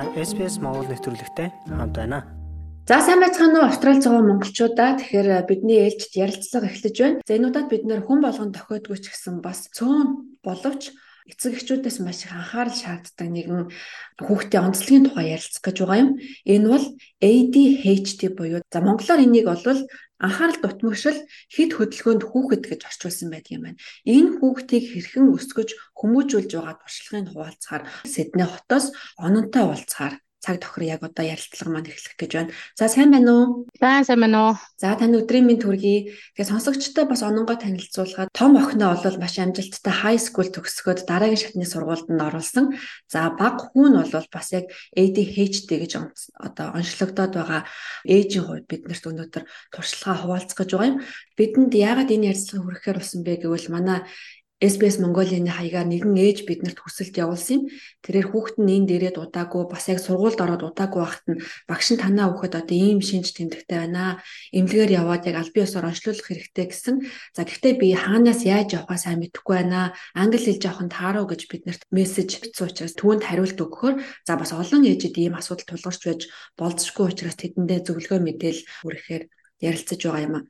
Та SPS Монгол нэвтрүүлэгтэй хамт байна. За сайн байцгаана уу Австрали зогоо монголчуудаа. Тэгэхээр бидний ээлжид ярилцлага эхлэж байна. За энэ удаад бид нэр хүн болгон тохиодгүй ч гэсэн бас цөөн боловч эцэг эхчүүдээс маш их анхаарал шаарддаг нэгэн хүүхдийн онцлогийн тухай ярилцах гэж байгаа юм. Энэ бол ADHD буюу за монголоор энийг болвол анхаарал дутмагшил хэд хөдөлгөөнд хүүхэд гэж орчуулсан байдаг юм байна. Энэ хүүхдийг хэрхэн өсгөж хүмүүжүүлж байгаа туршлагын хуваалцахаар Сидней хотоос ононтой уулзахаар цаг тохир яг одоо ярилцлага маань эхлэх гэж байна. За сайн байна уу? За сайн байна уу? За таны өдрийн минь төргий. Тэгээ сонсогчтой бас ононгой танилцуулахад том охиноо бол маш амжилттай high school төгсгөөд дараагийн шатны сургуульд нь оруулсан. За баг хүн бол бас яг ADHD гэж одоо онцлогдоод байгаа ээжийн хувьд биднэрт өнөөдөр туршлагаа хуваалцах гэж байгаа юм. Бидэнд яагаад энэ ярилцлагыг хүрэхээр болсон бэ гэвэл манай SBS Mongolia-ны хаягаар нэгэн ээж биднэрт хүсэлт явуулсан юм. Тэрээр хүүхэд нь энд ирээд удаагүй бас яг сургуульд ороод удаагүй байхад нь багш нь танаа хүүхэд одоо ийм шинж тэмдэгтэй байна. Эмнэлгээр яваад яг аль биесээр онцлуулах хэрэгтэй гэсэн. За гэхдээ би хаанаас яаж явахаа сайн мэдэхгүй байна. Англи хэл жоохон тааруу гэж биднэрт мессеж бичсэн учраас түүнд хариулт өгөхөөр за бас олон ээжид ийм асуудал тулгарч байж болзошгүй учраас тэдэндээ зөвлөгөө мэдээл хүрэхээр ярилцаж байгаа юм а.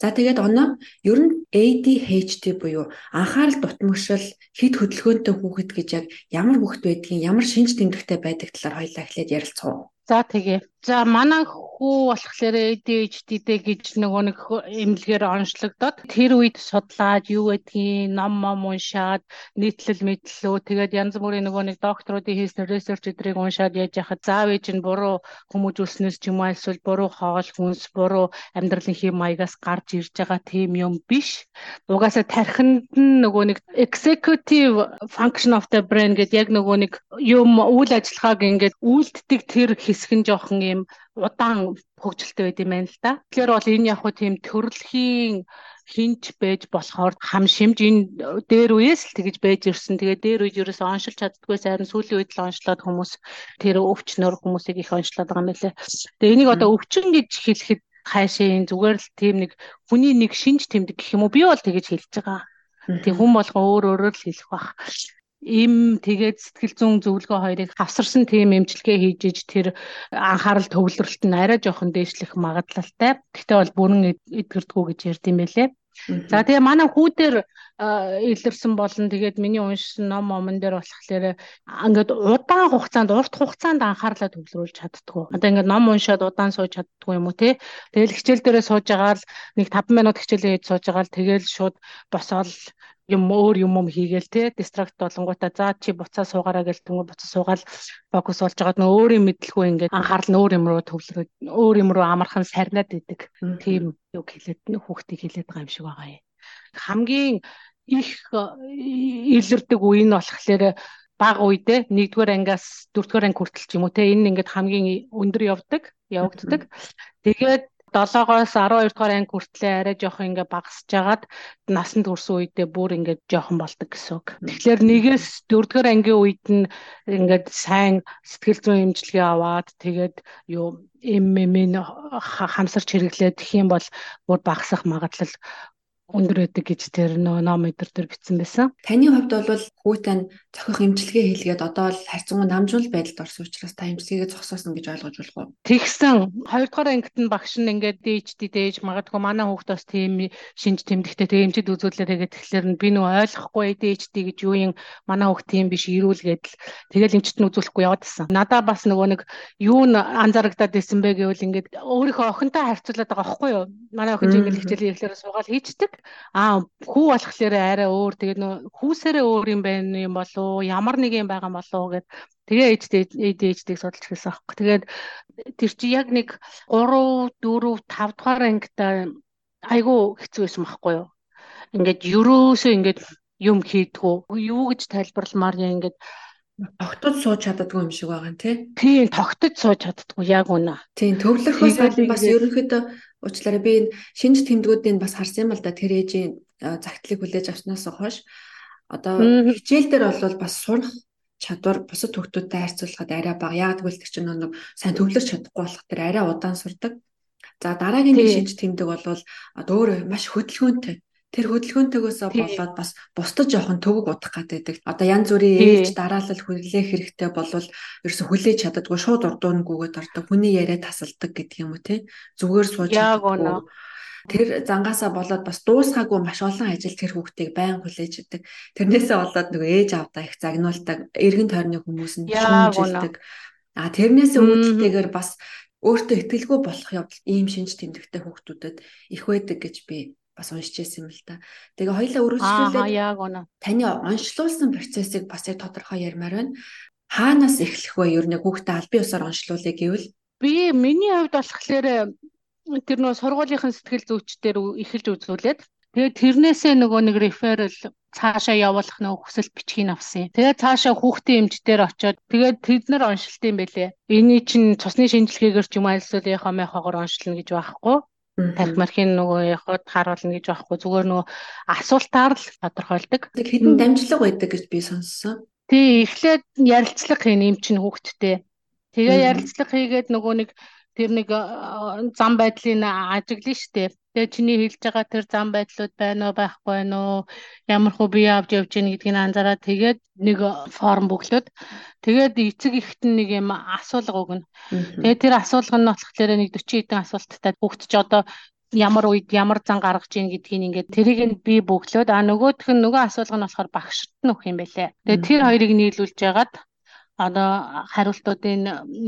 За тэгээд оноо ер нь ADHD буюу анхаарал дутмагшил хэд хөдөлгөөнтэй хүүхэд гэж яг ямар хүүхэд байдгийг ямар шинж тэмдэгтэй байдаг талаар хоёлаа эхлээд ярилцгаа. За тэгээ. За манай хүү болохоор ADHD-тэй гэж нөгөө нэг эмнэлгээр онцлогдоод тэр үед судлаад юу гэдгийг ном ном уншаад нийтлэл мэдлөө тэгээд янз бүрийн нөгөө нэг докторуудын хийсэн research эдрийг уншаад яаж яхад заав ээж нь буруу хүмүүжүүлснээс ч юм уу эсвэл буруу хоол хүнс буруу амьдралын хэм маягаас гарч ирж байгаа тийм юм биш. Угаасаа тархинд нь нөгөө нэг executive function of the brain гэдэг яг нөгөө нэг юм үйл ажиллагааг ингээд үйлддэг тэр хэсэг нь жоохон юм удаан хөгжилтэй байд юм байна л да. Тэгэхээр бол энэ яг хуу тийм төрөлхийн хинч байж болохоор хам шимж энэ дээр үеэс л тэгж байж ирсэн. Тэгээ дээр үед ерөөс оншилж чаддгүй сайрн сүүлийн үед л оншлоод хүмүүс тэр өвчнөр хүмүүсийг их оншлоод байгаа юм лээ. Тэгээ энийг одоо өвчин гэж хэлэхэд хайшаа зүгээр л тийм нэг хүний нэг шинж тэмдэг гэх юм уу би бол тэгэж хэлж байгаа. Тэг хүн болгоо өөр өөрөөр л хэлэх бах им тэгээд сэтгэл зүйн зөвлөгөө хоёрыг хавсарсан тийм эмчилгээ хийж иж тэр анхаарал төвлөрөлт нь арай жоохон дээшлэх магадлалтай. Гэхдээ бол бүрэн эдгэрдгүү гэж ярьд юм байлээ. За тэгээ манай хүүдэр илэрсэн болон тэгээд миний уншсан ном момон дээр болохоор ингээд удаан хугацаанд урт хугацаанд анхаарлаа төвлөрүүлж чаддгүй. Одоо ингээд ном уншаад удаан сууж чаддгүй юм уу те. Тэгэл хичээл дээрээ сууж байгаа л нэг 5 минут хичээлээ хийж сууж байгаа л тэгэл шууд босоод юм өөр юм юм хийгээл те дистракт болонгуудаа за чи буцаа суугаараа гэл тэнгуү буцаа суугаал фокус болж байгаад нөө өөрийн мэдлгүй ингээд анхаарал нь өөр юм руу төвлөрөөд өөр юм руу амархан сарнаад идэг. Тийм юг хэлээд хүүхдийг хэлээд байгаа юм шиг байгаа юм. Хамгийн их илэрдэг үе нь болохоор бага үедээ нэгдүгээр ангиас дөрөвдүгээр анги хүртэл ч юм уу те энэ ингээд хамгийн өндөр явдаг явагддаг. Тэгээд 7-оос 12 дугаар анги хүртлээр арай жоохон ингээ багасж агаад насанд хүрсэн үедээ бүр ингээ жоохон болдог гэсэн үг. Тэгэхээр нэгээс 4 дугаар ангийн үед нь ингээд сайн сэтгэл зүйн эмчилгээ аваад тэгээд юу ММ-ийн хамсарч хэрэглээд тэх юм бол бүр багасах магадлал өндөр байдаг гэж тэр нөө ном өдр төр бичсэн байсан. Таны хувьд бол хүүтэн зохих эмчилгээ хийлгээд одоо л харьцангуй намжуул байдалд орсон учраас та эмчилгээгээ зогсоосон гэж ойлгож болох уу? Тэгсэн. Хоёрдугаар ангид нь багш нь ингээд дээжтэй дээж магадгүй манай хүүхд бас тийм шинж тэмдэгтэй тэг эмчид үзүүлээ тэгээд тэгэхээр би нөө ойлгохгүй дээжтэй гэж юу юм манай хүүхд тийм биш ирүүлгээд л тэгэл эмчт нь үзүүлэхгүй яваад гисэн. Надаа бас нөгөө нэг юу н анзаарагдаад байсан бэ гэвэл ингээд өөрийнхөө охинтой харьцуулаад байгаа байхгүй юу? Манай охин ингээд хичээлийн ирэхлээр суугаад хийчдэг Аа хүү болохоор арай өөр тэгээд нөө хүүсээрээ өөр юм байна юм болов ямар нэг юм байгаа болов гэд тэгээ ээжтэйг судалж хэлсэн аахгүй. Тэгээд тэр чи яг нэг 3 4 5 дугаар ангитай айгүй хэцүү байсан байхгүй юу? Ингээд ерөөсөө ингээд юм хийдгүү. Юу гэж тайлбарламаар яа ингээд тогтож сууж чаддгүй юм шиг байгаа нэ. Тийм, тогтож сууж чаддгүй яг үнэ. Тийм, төвлөрөхөөс бас ерөнхийдөө уучлаарай би энэ шинж тэмдгүүдийг бас харсан юм л да тэр ээжийн загтлыг хүлээж авснаас хойш одоо хичээл дээр бол бас сурах чадвар бусад хүүхдүүдтэй харьцуулахад арай бага. Яг тэгвэл тэр чинь нэг сайн төвлөрч чадахгүй болох тэр арай удаан сурдаг. За дараагийн нэг шинж тэмдэг бол өөр маш хөдөлгөөнтэй. Тэр хөдөлгөөнтэйгөөс болоод бас бусдад жоохон төвөг удах гэдэг. Одоо янз бүрийн ээлж дараалал хүлээх хэрэгтэй болвол ерөөсө хүлээж чаддаггүй шууд урдуунгүйгээд ордог. Хүний яриа тасалдаг гэдэг юм уу те. Зүгээр сууж чаддаггүй. Тэр зангаасаа болоод бас дуусгаагүй маш олон ажил тэр хүүхдийг байн хүлээж идэг. Тэрнээсээ болоод нөгөө ээж авдаа их загнуулдаг, эргэн тойрны хүмүүс нь шүмжилдэг. А тэрнээсээ үүдэлтэйгээр бас өөртөө ихтгэлгүй болох явдал ийм шинж тэмдэгтэй хүүхдүүдэд их байдаг гэж би бас уншиж байсан юм л да. Тэгээ хоёлаа үргэлжлүүлээд таны онцлуулсан процессыг бас яг тодорхой ярмаар байна. Хаанаас эхлэх вэ? Ер нь хүүхдээ албан ёсоор онцлуулъя гэвэл би миний хувьд болохоор тэр нөө сургуулийнхын сэтгэл зүйчдэр эхэлж үзүүлээд тэгээд тэрнээсээ нөгөө нэг реферал цаашаа явуулах нөгөө хүсэл бичгийг авсан. Тэгээд цаашаа хүүхдийн эмчдэр очиод тэгээд тэд нар оншилт юм бэлээ. Эний чинь цусны шинжилгээгээр ч юм яхамын хоогоор оншилно гэж байхгүй. Талмархийн нөгөө яхад харуулна гэж байхгүй. Зүгээр нөгөө асуултаар л тодорхойлдог. Тэг хэдэн дамжлага байдаг гэж би сонссон. Тий, эхлээд ярилцлага хийн юм чинь хүүхдтэй. Тэгээ ярилцлага хийгээд нөгөө нэг тэр нэг зам байдлыг ажиглана штэ. Тэгээ чиний хэлж байгаа тэр зам байдлууд байна уу байхгүй байна уу? Ямар хөө бие авч явж гин гэдгийг анзаараад тэгээд нэг форм бөглөөд тэгээд эцэг ихт нэг юм асуулга өгнө. Тэгээд тэр асуулга нь болохоор нэг 40 хэдэн асуулттай бүгд ч одоо ямар үед ямар зан гаргаж ийн гэдгийг ингээд тэрийг нь би бөглөөд а нөгөөх нь нөгөө асуулга нь болохоор багшд нь өгөх юм байлээ. Тэгээд тэр хоёрыг нийлүүлж яагаад одоо хариултуудыг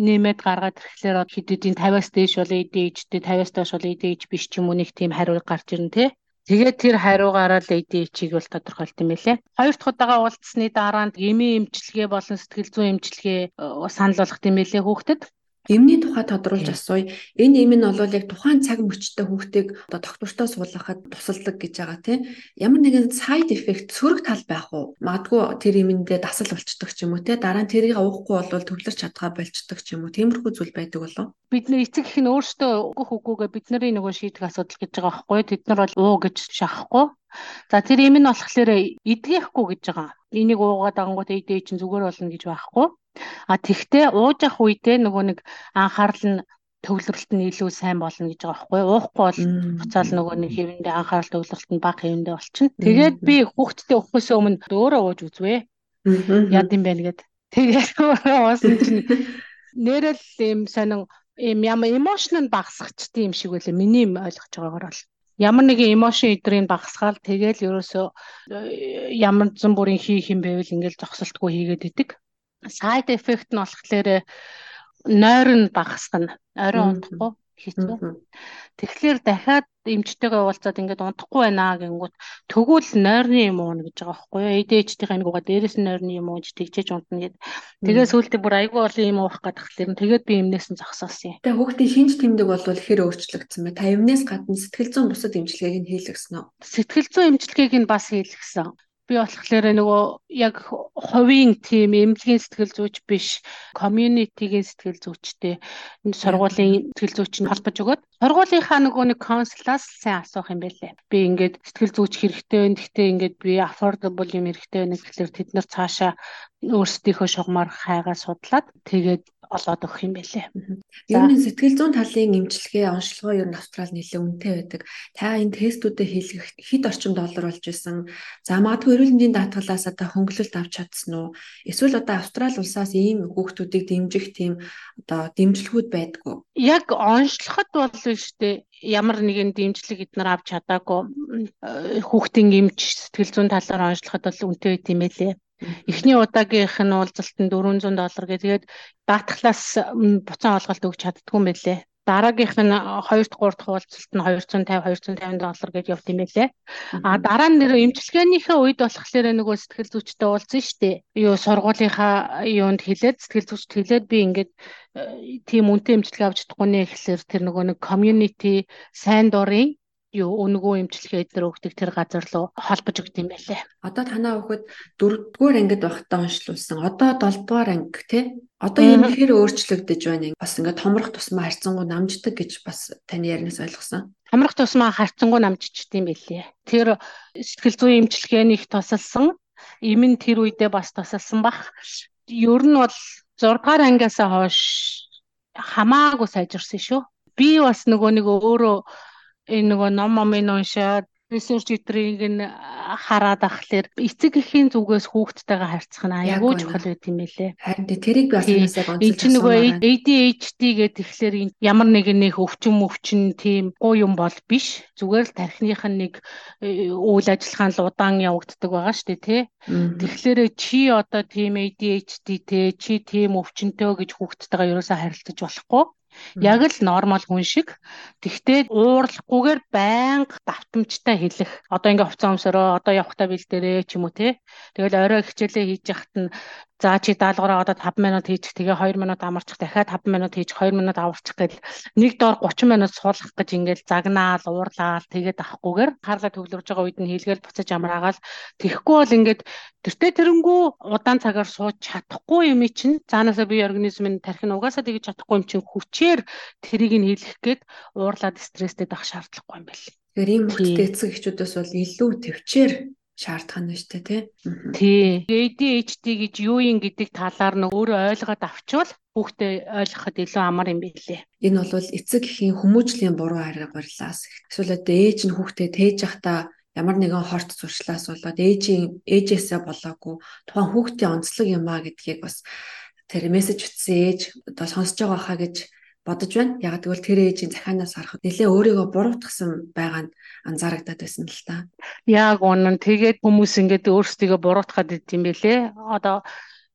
нэмээд гаргаад ирэхлээр хэд хэдийн 50-аас дээш бол ADHD 50-аас доош бол ADHD биш ч юм уу нэг тийм хариу гарч ирнэ тий. Тэгээд тэр хариугаараа л ADHD-ийг бол тодорхойлт юм байлээ. Хоёр дахь удаага уулзсны дараа эмийн эмчилгээ болон сэтгэл зүйн эмчилгээ э, санал болгох юм байлээ хүүхдэд. Эмний тухай тодруулж асууя. Энэ эм нь бол яг тухайн цаг мөчтөд хүүхдийг одоо доктортой суулгахад тусалдаг гэж байгаа тийм. Ямар нэгэн side effect сөрөг тал байх уу? Магадгүй тэр эмэндээ дасал болчдөг ч юм уу тийм. Дараа нь тэрийг уухгүй бол төвлөрч чадгаа болчдөг ч юм уу. Тиймэрхүү зүйл байдаг болов бид нар эцэг их нь өөрсдөө өгөх үгүйгээ бид нарын нөгөө шийдэх асуудал гэж байгаа байхгүй тэд нар бол уу гэж шахахгүй за тэр юм нь болохоор идгээхгүй гэж байгаа энийг уугаад ангууд эдээ чинь зүгээр болно гэж байхгүй А тэгтээ ууж явах үедээ нөгөө нэг анхаарал нь төвлөрөлт нь илүү сайн болно гэж байгаа байхгүй уухгүй бол буцаал нөгөө нэг хэвэндээ анхаарал төвлөрөлт нь бага хэвэндээ болчихно. Тэгээд би хүүхдтэй өгөхөөс өмнө өөрөө ууж үзвэ. Яд юм байна гэд. Тэгээд уусан чинь нэрэл юм сонин юм ямар эмошн нь багасгчдээ юм шиг байлаа. Миний ойлгож байгаагаар бол ямар нэгэн эмошн идрийг багасгаал тэгэл ерөөсөө э, ямар зэн бүрийн хийх юм байвал ингээл зогсолтгүй хийгээд идэг side effect нь болохоор нойр нь багасгана. Орой унтахгүй хэцүү. Тэгэхээр дахиад эмчтэйгээ уулзаад ингээд унтахгүй байна гэнгүүт тэгвэл нойрны юм уу гэж байгаа байхгүй юу? ADHD-ийн нэг угаа дээрээс нь нойрны юм уу гэж тэгчээж унтна гэд. Тэгээ сүүлдээ бүр айгүй олон юм уух гэдэг хэлэм. Тэгээд би эмнээс нь зогсоосон юм. Тэгээ хүүхдийн шинж тэмдэг бол хэр өөрчлөгдсөн бэ? Та эмнээс гадна сэтгэл зүйн бусад эмчилгээг нь хийлгсэн үү? Сэтгэл зүйн эмчилгээг нь бас хийлгсэн би болохоор нөгөө яг хувийн тим эмнэлгийн сэтгэл зүйч биш community-гийн сэтгэл зүйчтэй сургуулийн сэтгэл зүйч нь холбож өгөөд сургуулийнхаа нөгөө нэг консулаас сайн асуух юм байлээ. Би ингээд сэтгэл зүйч хэрэгтэй байна. Гэхдээ ингээд би affordable юм хэрэгтэй байна гэхэлэр тэд нар цаашаа өөрсдийнхөө шугамар хайгаа судлаад тэгээд олоод өгөх юм байлээ. Ер нь сэтгэл зүйн талын эмчилгээ онцлогоо ер нь Австрал нэлээд үнэтэй байдаг. Та энэ тестүүдэд хийлгэх хэд орчим доллар болж исэн. За магадгүй эрүүл мэндийн даатгалаас одоо хөнгөлөлт авч чадсан уу? Эсвэл одоо Австрал улсаас ийм хүүхдүүдийг дэмжих тийм одоо дэмжлэгүүд байдгүй. Яг онцлоход бол шүү дээ ямар нэгэн дэмжлэг эднэр авч чадаагүй хүүхдийн эмч сэтгэл зүйн талаар онцлоход бол үнэтэй байт юм байлээ. Эхний удаагийнх нь уулзалтанд 400 доллар гэ тэгээд даатгалаас буцаан олголт өгч чаддгүй юм байлээ. Дараагийнх нь 2 дахь 3 дахь уулзалт нь 250 250 доллар гэж явт юм байлээ. А дараа нь нэр эмчилгээнийхээ үед болохоор нөгөө сэтгэл зүйчтэй уулзсан шүү дээ. Юу сургуулийнхаа юунд хэлээд сэтгэл зүйчт хэлээд би ингээд э, тийм үнэтэй эмчилгээ авч чадахгүй нэ гэхэлэр тэр нөгөө нэг community сайн дурын юу өнгөө имчилгээ эдгээр өгдөг тэр газар руу холбож өгд юм байлээ. Одоо танаа хүүхэд 4-р ангид байхдаа уншлуулсан. Одоо 7-р анги тий. Одоо юм хэр өөрчлөгдөж байна. Бас ингээд томрох тусмаа харьцангуй намждаг гэж бас таны ярианаас ойлгосон. Томрох тусмаа харьцангуй намжчихдээ юм байлээ. Тэр сэтгэл зүйн имчилгээнийх тусалсан. Им нь тэр үедээ бас тусалсан бах. Ер нь бол 6 дугаар ангиас хойш хамаагүй сайжирсан шүү. Би бас нөгөө нэг өөрөө энэ нөгөө ном момын уншаад research эдрийг нь хараад ахлаар эцэг эхийн зүгээс хүүхдтэйгээ харьцах нь аягүй чухал байт юм байлээ. Харин тэрийг би бас яг онцлог. Энэ чинь нөгөө ADHD гэдэг тэгэхээр ямар нэгэн нэг өвчин өвчин тийм гоо юм бол биш. Зүгээр л тархиных нь нэг үйл ажиллагаа л удаан явагддаг байгаа шүү дээ, тий. Тэгэхээр чи одоо тийм ADHD те чи тийм өвчнөд гэж хүүхдтэйгээ ерөөсөө харилцаж болохгүй Яг л нормал хүн шиг. Тэгтээ уурлахгүйгээр байнга давтамжтай хэлэх. Одоо ингээ хувцас өмсөрөө, одоо явахтаа бэлдэрээ ч юм уу те. Тэгэл орой хичээлээ хийж яхад нь За чи даалгавраа одоо 5 минут хийчих тэгээ 2 минут амарчих дахиад 5 минут хийж 2 минут аварчих гэл нэг доор 30 минут суулгах гэж ингээл загнаал уурлаал тэгээд авахгүйгээр хаалга төвлөрж байгаа үед нь хийлгээл буцаж амраагаал. Тэгэхгүй бол ингээд тэртээ тэрэнгүү удаан цагаар сууж чадахгүй юм чинь цаанаасаа бие организмын тархин угаасаа тэгж чадахгүй юм чинь хүчээр тэрийг нь хийлгэх гээд уурлаад стресстэй байх шаардлагагүй юм байл. Тэгэхээр ийм хөлтэй эцэг эхчүүдээс бол илүү төвчээр шаардах нь шүү дээ тий. ADHD гэж юу юм гэдэг талаар нь өөрөө ойлгоод авчвал хүүхдээ ойлгоход илүү амар юм билээ. Энэ бол эцэг эхийн хүмүүжлийн буруу харгарлаас эсвэл одоо ээж нь хүүхдээ тээж явахдаа ямар нэгэн хорт зуршлаас болоод ээжийн ээжээсээ болоогүй тухайн хүүхдийн онцлог юм а гэдгийг бас тэр мессеж утсан ээж одоо сонсож байгаа хаа гэж бодож байна. Яг тэгвэл тэр ээжийн захианаас харахад нэлээ өөрийгөө буруутгсан байгаа нь анзаарагдаад байсан л та. Яг үнэн. Тэгээд хүмүүс ингээд өөрсдийгөө буруутгаад идэм байлээ. Одоо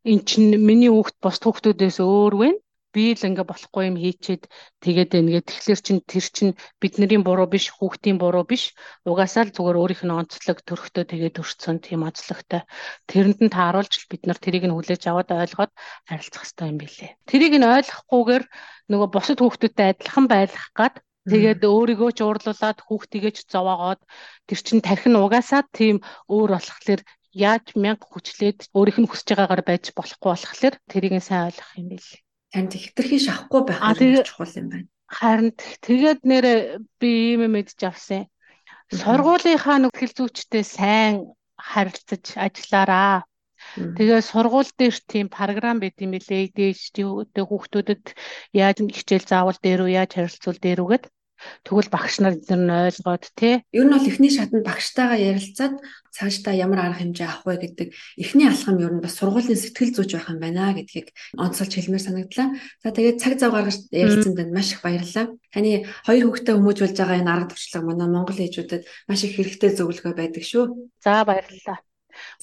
эн чинь миний хүүхд бос хүүхдүүдээс өөр вэ? Би л ингээ болохгүй юм хийчээд тэгээд ингээд тэгэхээр чин тэр чин бидний буруу биш хүүхдийн буруу биш. Угаасаа л зүгээр өөрийнх нь онцлог төрхтөө тэгээд өрцсөн тийм онцлогтой. Тэрэнд нь тааруулж бид нар тэрийг нь хүлээж аваад ойлгоод харилцах хэрэгтэй юм билэ тэрийг нь ойлгохгүйгээр нөгөө бусад хүүхдүүдтэй адилхан байх гад Тэгээд өөрийгөө ч уурлуулад хүүхдийгээ ч зовоогоод тэр чин тархин угаасаа тийм өөр болохлээр яаж мянга хүчлээд өөрийнх нь хүсэж байгаагаар байж болохгүй болохоор тэрийг нь сайн ойлгох юм билээ танд хитрхи шахахгүй байх нь чухал юм байна. Харин тэгээд нэр би ийм мэдж авсан. Сургуулийнхаа нэг хэлзүүчтэй сайн харилцаж ажиллаараа. Тэгээ сургууль дээр тийм програм байт юм билээ. ADHD хүүхдүүдэд яаж хичээл заавал дээр үү, яаж харилцуул дээр үгээд Тэгвэл багш нар эдгээр нь ойлгоод тий. Ер нь бол эхний шатнд багштайгаа ярилцаад цаашдаа ямар арга хэмжээ авах вэ гэдэг эхний алхам ер нь бас сургуулийн сэтгэл зүйч байх юм байна гэдгийг онцолж хэлмээр санагдлаа. За тэгээд цаг зав гаргаж ярилцсан танд маш их баярлалаа. Таны хоёр хүүхдээ хүмүүжүүлж байгаа энэ арга туршлага манай Монгол ээжүүдэд маш их хэрэгтэй зөвлөгөө байдаг шүү. За баярлалаа.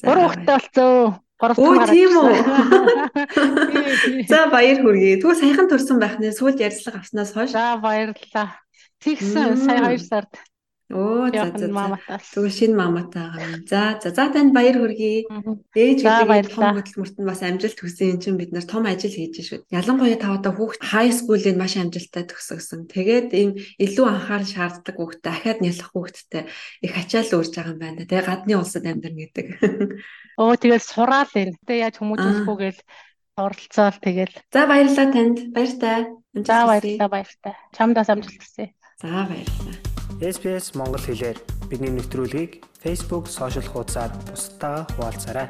Гурван хүүхдээ болцоо. Оо тийм үү. За баяр хүргэе. Тэгвэл саяхан төрсэн байх нэ сүүлд ярьцлага авснаас хойш. За баярлалаа. Тэгсэн сая 2 сард. Оо за за. Тэгвэл шинэ юм. За за за танд баяр хүргэе. Ээж гэдэг том хөдөлмөрт нь бас амжилт хүсэн чинь бид нар том ажил хийж шүү. Ялангуяа та одоо хүүхд хай скуулыг маш амжилттай төгсгсөн. Тэгээд ийм илүү анхаарал шаарддаг хүүхдэд дахиад нялх хүүхдэдтэй их ачаал өөрж байгаа юм байна. Тэгээ гадны улсад амьдарна гэдэг. Оо тэгээд сураал энэ. Тэгээ яаж хүмүүжүүлэхгүй гээл оролцоол тэгэл. За баярлалаа танд. Баяртай. За баярлалаа баяртай. Чамдаас амжилт хүсье. За баярлалаа. SPS Монгол хэлээр бидний нэвтрүүлгийг Facebook сошиал хуудасаар бусдаа хуваалцаарай.